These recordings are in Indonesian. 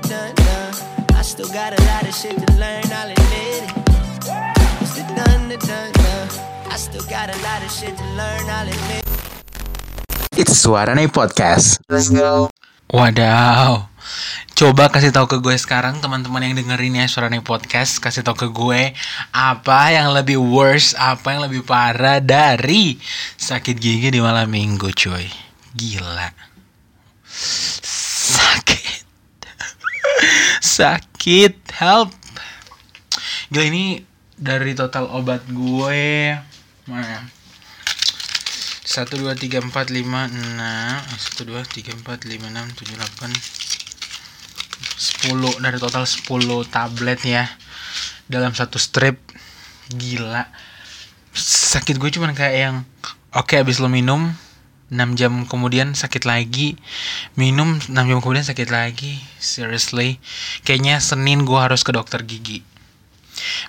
the done done. I still got a lot of shit to learn, I'll admit it. It's the done the done done. I still got a lot of shit to learn, I'll admit it. It's Suara Nih Podcast. Wadaw. Coba kasih tahu ke gue sekarang teman-teman yang dengerin ya suara nih podcast kasih tahu ke gue apa yang lebih worse, apa yang lebih parah dari sakit gigi di malam minggu, coy. Gila. Sakit. Sakit, help. Gila ini dari total obat gue mana ya? satu dua tiga empat lima enam. Satu dua tiga empat lima enam tujuh delapan sepuluh. Dari total 10 tablet ya dalam satu strip. Gila. Sakit gue cuman kayak yang oke abis lo minum 6 jam kemudian sakit lagi. Minum 6 jam kemudian sakit lagi. Seriously. Kayaknya Senin gue harus ke dokter gigi.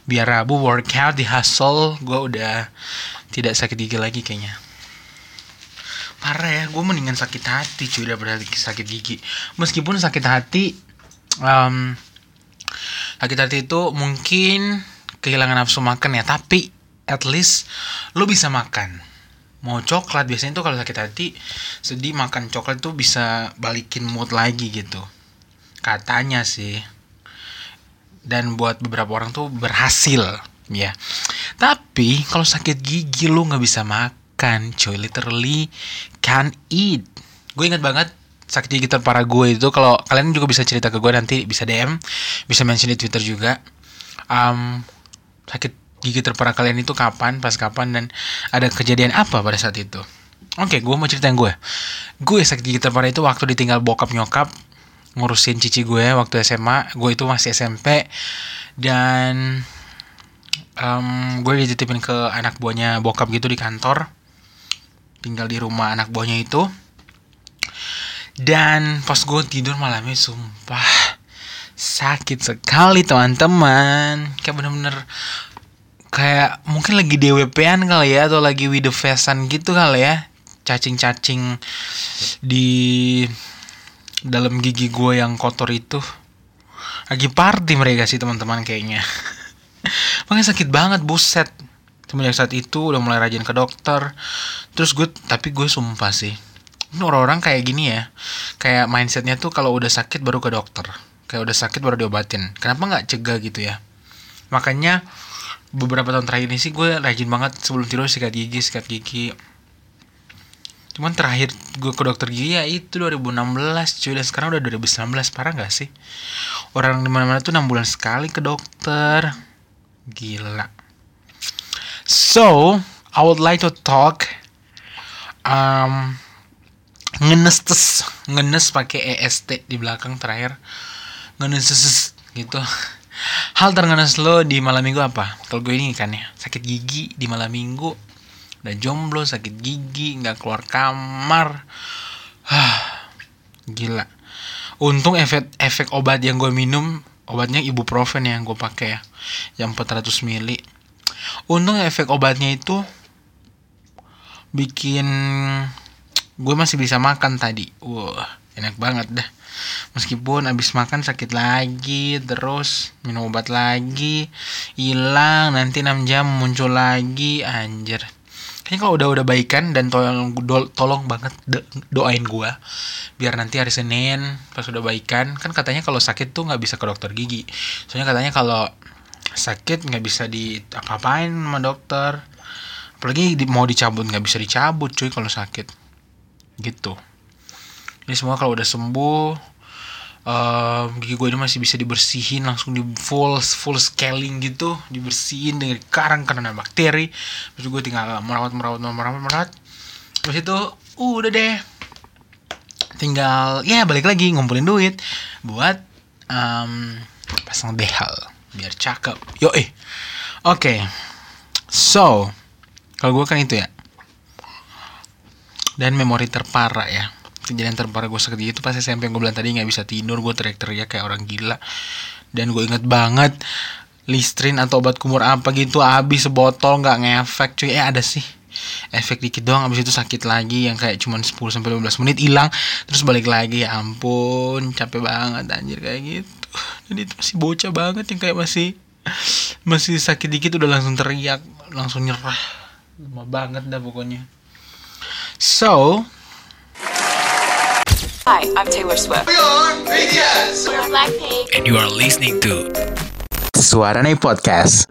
Biar Rabu workout di hustle gue udah tidak sakit gigi lagi kayaknya. Parah ya gue mendingan sakit hati cuy daripada sakit gigi. Meskipun sakit hati um, sakit hati itu mungkin kehilangan nafsu makan ya. Tapi at least lo bisa makan mau coklat biasanya tuh kalau sakit hati sedih makan coklat tuh bisa balikin mood lagi gitu. Katanya sih. Dan buat beberapa orang tuh berhasil ya. Tapi kalau sakit gigi lo nggak bisa makan coy literally can't eat. Gue ingat banget sakit gigi terparah gue itu kalau kalian juga bisa cerita ke gue nanti bisa DM bisa mention di Twitter juga. Um, sakit gigi terparah kalian itu kapan pas kapan dan ada kejadian apa pada saat itu. Oke gue mau ceritain gue gue sakit gigi terparah itu waktu ditinggal bokap nyokap ngurusin cici gue waktu SMA gue itu masih SMP dan um, gue dititipin ke anak buahnya bokap gitu di kantor. Tinggal di rumah anak buahnya itu. Dan pas gue tidur malamnya sumpah sakit sekali teman-teman. Kayak bener-bener kayak mungkin lagi DWP-an kali ya atau lagi with the fastan gitu kali ya. Cacing-cacing di dalam gigi gue yang kotor itu. Lagi party mereka sih teman-teman kayaknya. Makanya sakit banget buset. Semenjak saat itu udah mulai rajin ke dokter. Terus gue tapi gue sumpah sih ini orang-orang kayak gini ya. Kayak mindsetnya tuh kalau udah sakit baru ke dokter. Kayak udah sakit baru diobatin. Kenapa nggak cegah gitu ya? Makanya beberapa tahun terakhir ini sih gue rajin banget sebelum tidur sikat gigi sikat gigi. Cuman terakhir gue ke dokter gigi ya itu 2016 cuy. Dan sekarang udah 2019 parah nggak sih? Orang di mana-mana tuh 6 bulan sekali ke dokter. Gila. So, I would like to talk um, ngenes tes ngenes pakai est di belakang terakhir. Ngenes gitu hal terngenes lo di malam minggu apa? Kalau gue ini kan ya sakit gigi di malam minggu udah jomblo sakit gigi nggak keluar kamar. Gila. Untung efek efek obat yang gue minum obatnya ibuprofen yang gue pakai ya yang 400 mili. Untung efek obatnya itu bikin gue masih bisa makan tadi. Wah enak banget dah meskipun abis makan sakit lagi terus minum obat lagi hilang nanti 6 jam muncul lagi anjir. Kayaknya kalau udah udah baikan dan tolong do, tolong banget do, doain gue biar nanti hari Senin pas udah baikan kan katanya kalau sakit tuh nggak bisa ke dokter gigi. Soalnya katanya kalau sakit nggak bisa di apa-apain sama dokter. Apalagi mau dicabut nggak bisa dicabut cuy kalau sakit. Gitu ini semua kalau udah sembuh uh, gigi gue ini masih bisa dibersihin langsung di full full scaling gitu dibersihin dengan karang karena bakteri. Terus gue tinggal merawat merawat merawat merawat. Terus itu uh, udah deh. Tinggal ya balik lagi ngumpulin duit buat um, pasang behal biar cakep. Yo eh oke. Okay. so kalau gue kan itu ya. Dan memori terparah ya kejadian terparah gue gigi itu pas SMP yang gue bilang tadi nggak bisa tidur gue teriak-teriak kayak orang gila. Dan gue inget banget listrin atau obat kumur apa gitu habis sebotol nggak ngefek cuy. Eh ada sih. Efek dikit doang abis itu sakit lagi yang kayak cuman 10 sampai 15 menit hilang. Terus balik lagi ya ampun capek banget anjir kayak gitu. Dan itu masih bocah banget yang kayak masih masih sakit dikit udah langsung teriak langsung nyerah. Lama banget dah pokoknya. So Hi, I'm Taylor Swift. We're Blackpink. And you are listening to Suarane Podcast.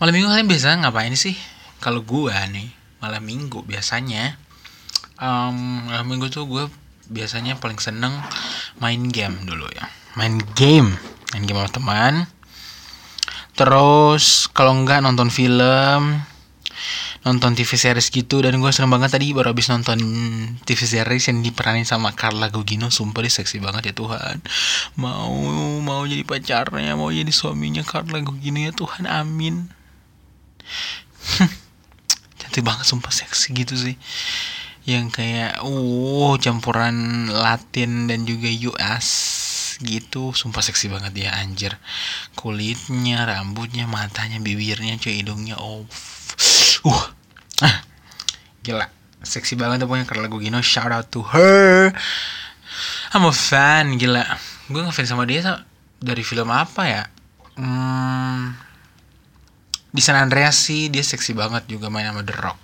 Malam minggu kalian biasa ngapain sih? Kalau gua nih, malam minggu biasanya em, Malam minggu tuh gue biasanya paling seneng main game dulu ya Main game Main game sama teman Terus kalau enggak nonton film Nonton TV series gitu Dan gue seneng banget tadi baru habis nonton TV series yang diperanin sama Carla Gugino Sumpah dia seksi banget ya Tuhan. Mau mau jadi pacarnya Mau jadi suaminya Carla Gugino ya Tuhan. Amin. Cantik banget sumpah seksi gitu sih. Yang kayak uh campuran Latin dan juga US gitu. Sumpah seksi banget ya anjir. Kulitnya rambutnya matanya bibirnya cuy hidungnya oh. Uh gila seksi banget tuh pokoknya Carla Gugino shout out to her I'm a fan gila gue ngefans sama dia sa- dari film apa ya hmm, di San Andreas sih dia seksi banget juga main sama The Rock.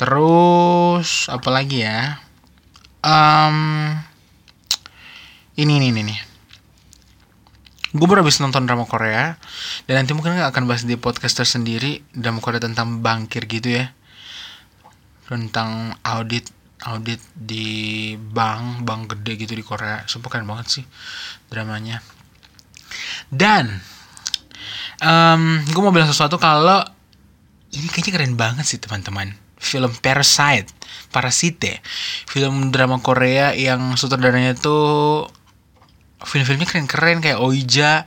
Terus apa lagi ya? Um, ini ini ini nih. Gue baru habis nonton drama Korea dan nanti mungkin akan bahas di podcast tersendiri drama Korea tentang bangkir gitu ya. Tentang audit audit di bank bank gede gitu di Korea. Sumpah keren banget sih dramanya. Dan um, gue mau bilang sesuatu kalau ini kayaknya keren banget sih teman-teman. Film Parasite Parasite. Film drama Korea yang sutradaranya tuh film-filmnya keren-keren kayak Oija.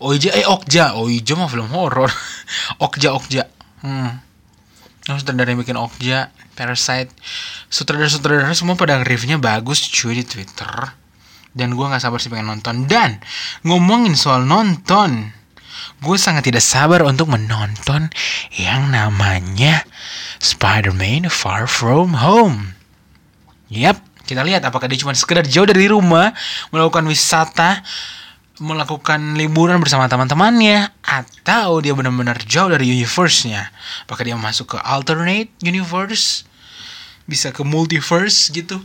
Oija eh Okja. Oija mah film horor. Okja Okja. Hmm yang sutradara yang bikin Okja Parasite. Sutradara-sutradara semua pada reviewnya bagus cuy di Twitter. Dan gue nggak sabar sih pengen nonton. Dan ngomongin soal nonton gue sangat tidak sabar untuk menonton yang namanya Spider-Man Far From Home. Yap, kita lihat apakah dia cuma sekedar jauh dari rumah, melakukan wisata, melakukan liburan bersama teman-temannya, atau dia benar-benar jauh dari universe-nya. Apakah dia masuk ke alternate universe, bisa ke multiverse gitu.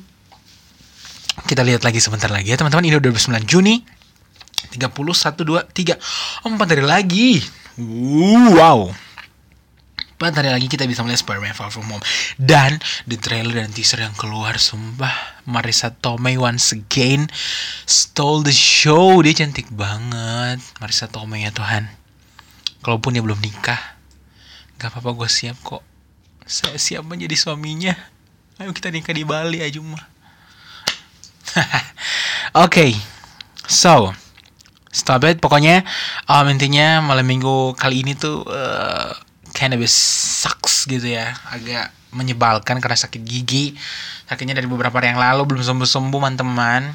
Kita lihat lagi sebentar lagi ya teman-teman. Ini udah 29 Juni 30, 1, 2, 3 4 hari lagi Wow 4 hari lagi kita bisa melihat Spider-Man Far From Home. Dan di trailer dan teaser yang keluar Sumpah Marisa Tomei once again Stole the show. Dia cantik banget Marisa Tomei ya Tuhan. Kalaupun dia belum nikah Gak apa-apa gue siap kok. Saya siap menjadi suaminya. Ayo kita nikah di Bali aja mah. Oke, so stop it. Pokoknya um, intinya malam minggu kali ini tuh uh, cannabis sucks gitu ya, agak menyebalkan karena sakit gigi. Sakitnya dari beberapa hari yang lalu belum sembuh-sembuh teman-teman.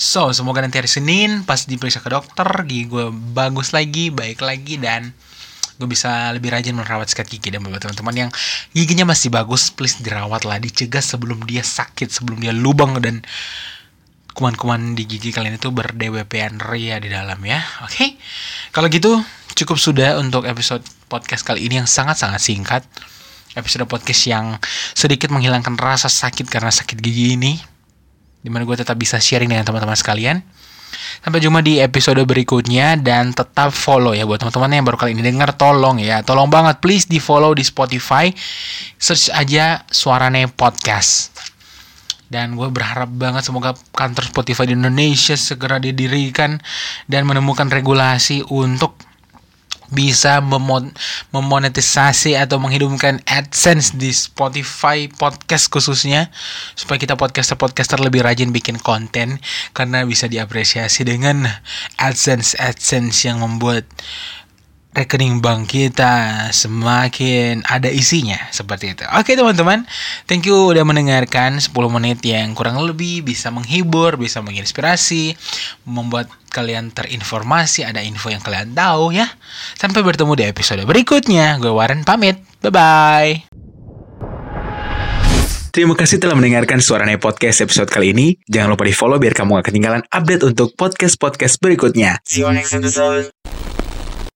So semoga nanti hari Senin pas diperiksa ke dokter gigi gue bagus lagi, baik lagi dan gue bisa lebih rajin merawat sikat gigi dan buat teman-teman yang giginya masih bagus please dirawat lah dicegah sebelum dia sakit sebelum dia lubang dan kuman-kuman di gigi kalian itu berdewpan ria di dalam ya oke kalau gitu cukup sudah untuk episode podcast kali ini yang sangat-sangat singkat episode podcast yang sedikit menghilangkan rasa sakit karena sakit gigi ini di mana gue tetap bisa sharing dengan teman-teman sekalian Sampai jumpa di episode berikutnya dan tetap follow ya buat teman-teman yang baru kali ini denger tolong ya. Tolong banget please di follow di Spotify. Search aja Suarane Podcast. Dan gue berharap banget semoga kantor Spotify di Indonesia segera didirikan dan menemukan regulasi untuk bisa memon- memonetisasi atau menghidupkan AdSense di Spotify podcast khususnya supaya kita podcaster-podcaster lebih rajin bikin konten karena bisa diapresiasi dengan AdSense AdSense yang membuat rekening bank kita semakin ada isinya seperti itu. Oke teman-teman, thank you udah mendengarkan 10 menit yang kurang lebih bisa menghibur, bisa menginspirasi, membuat kalian terinformasi, ada info yang kalian tahu ya. Sampai bertemu di episode berikutnya. Gue Warren pamit. Bye bye. Terima kasih telah mendengarkan Suarane Podcast episode kali ini. Jangan lupa di follow biar kamu gak ketinggalan update untuk podcast-podcast berikutnya. See you next episode.